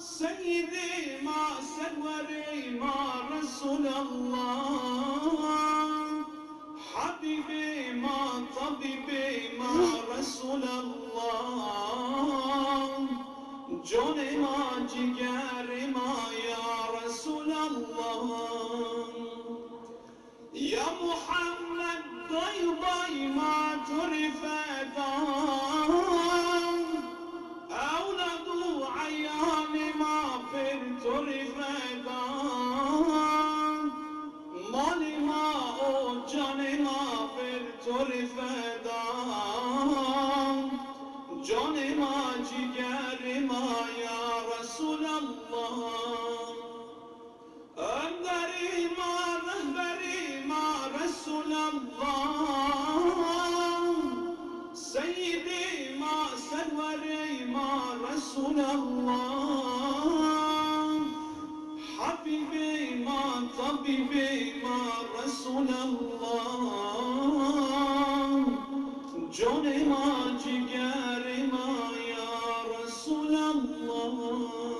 سيدي ما سروري ما رسول الله حبيبي ما طبيبي ما رسول الله جوني ما جگري ما يا رسول الله يا محمد ضي ضي ما ترفد أولاد canıma o canıma ver tori fedam Canıma ciğerima ya Resulallah. Önderima rehberima Resulallah. Seyyidima serverima Resulallah. طبيبنا رسول الله جوني ما جگرما يا رسول الله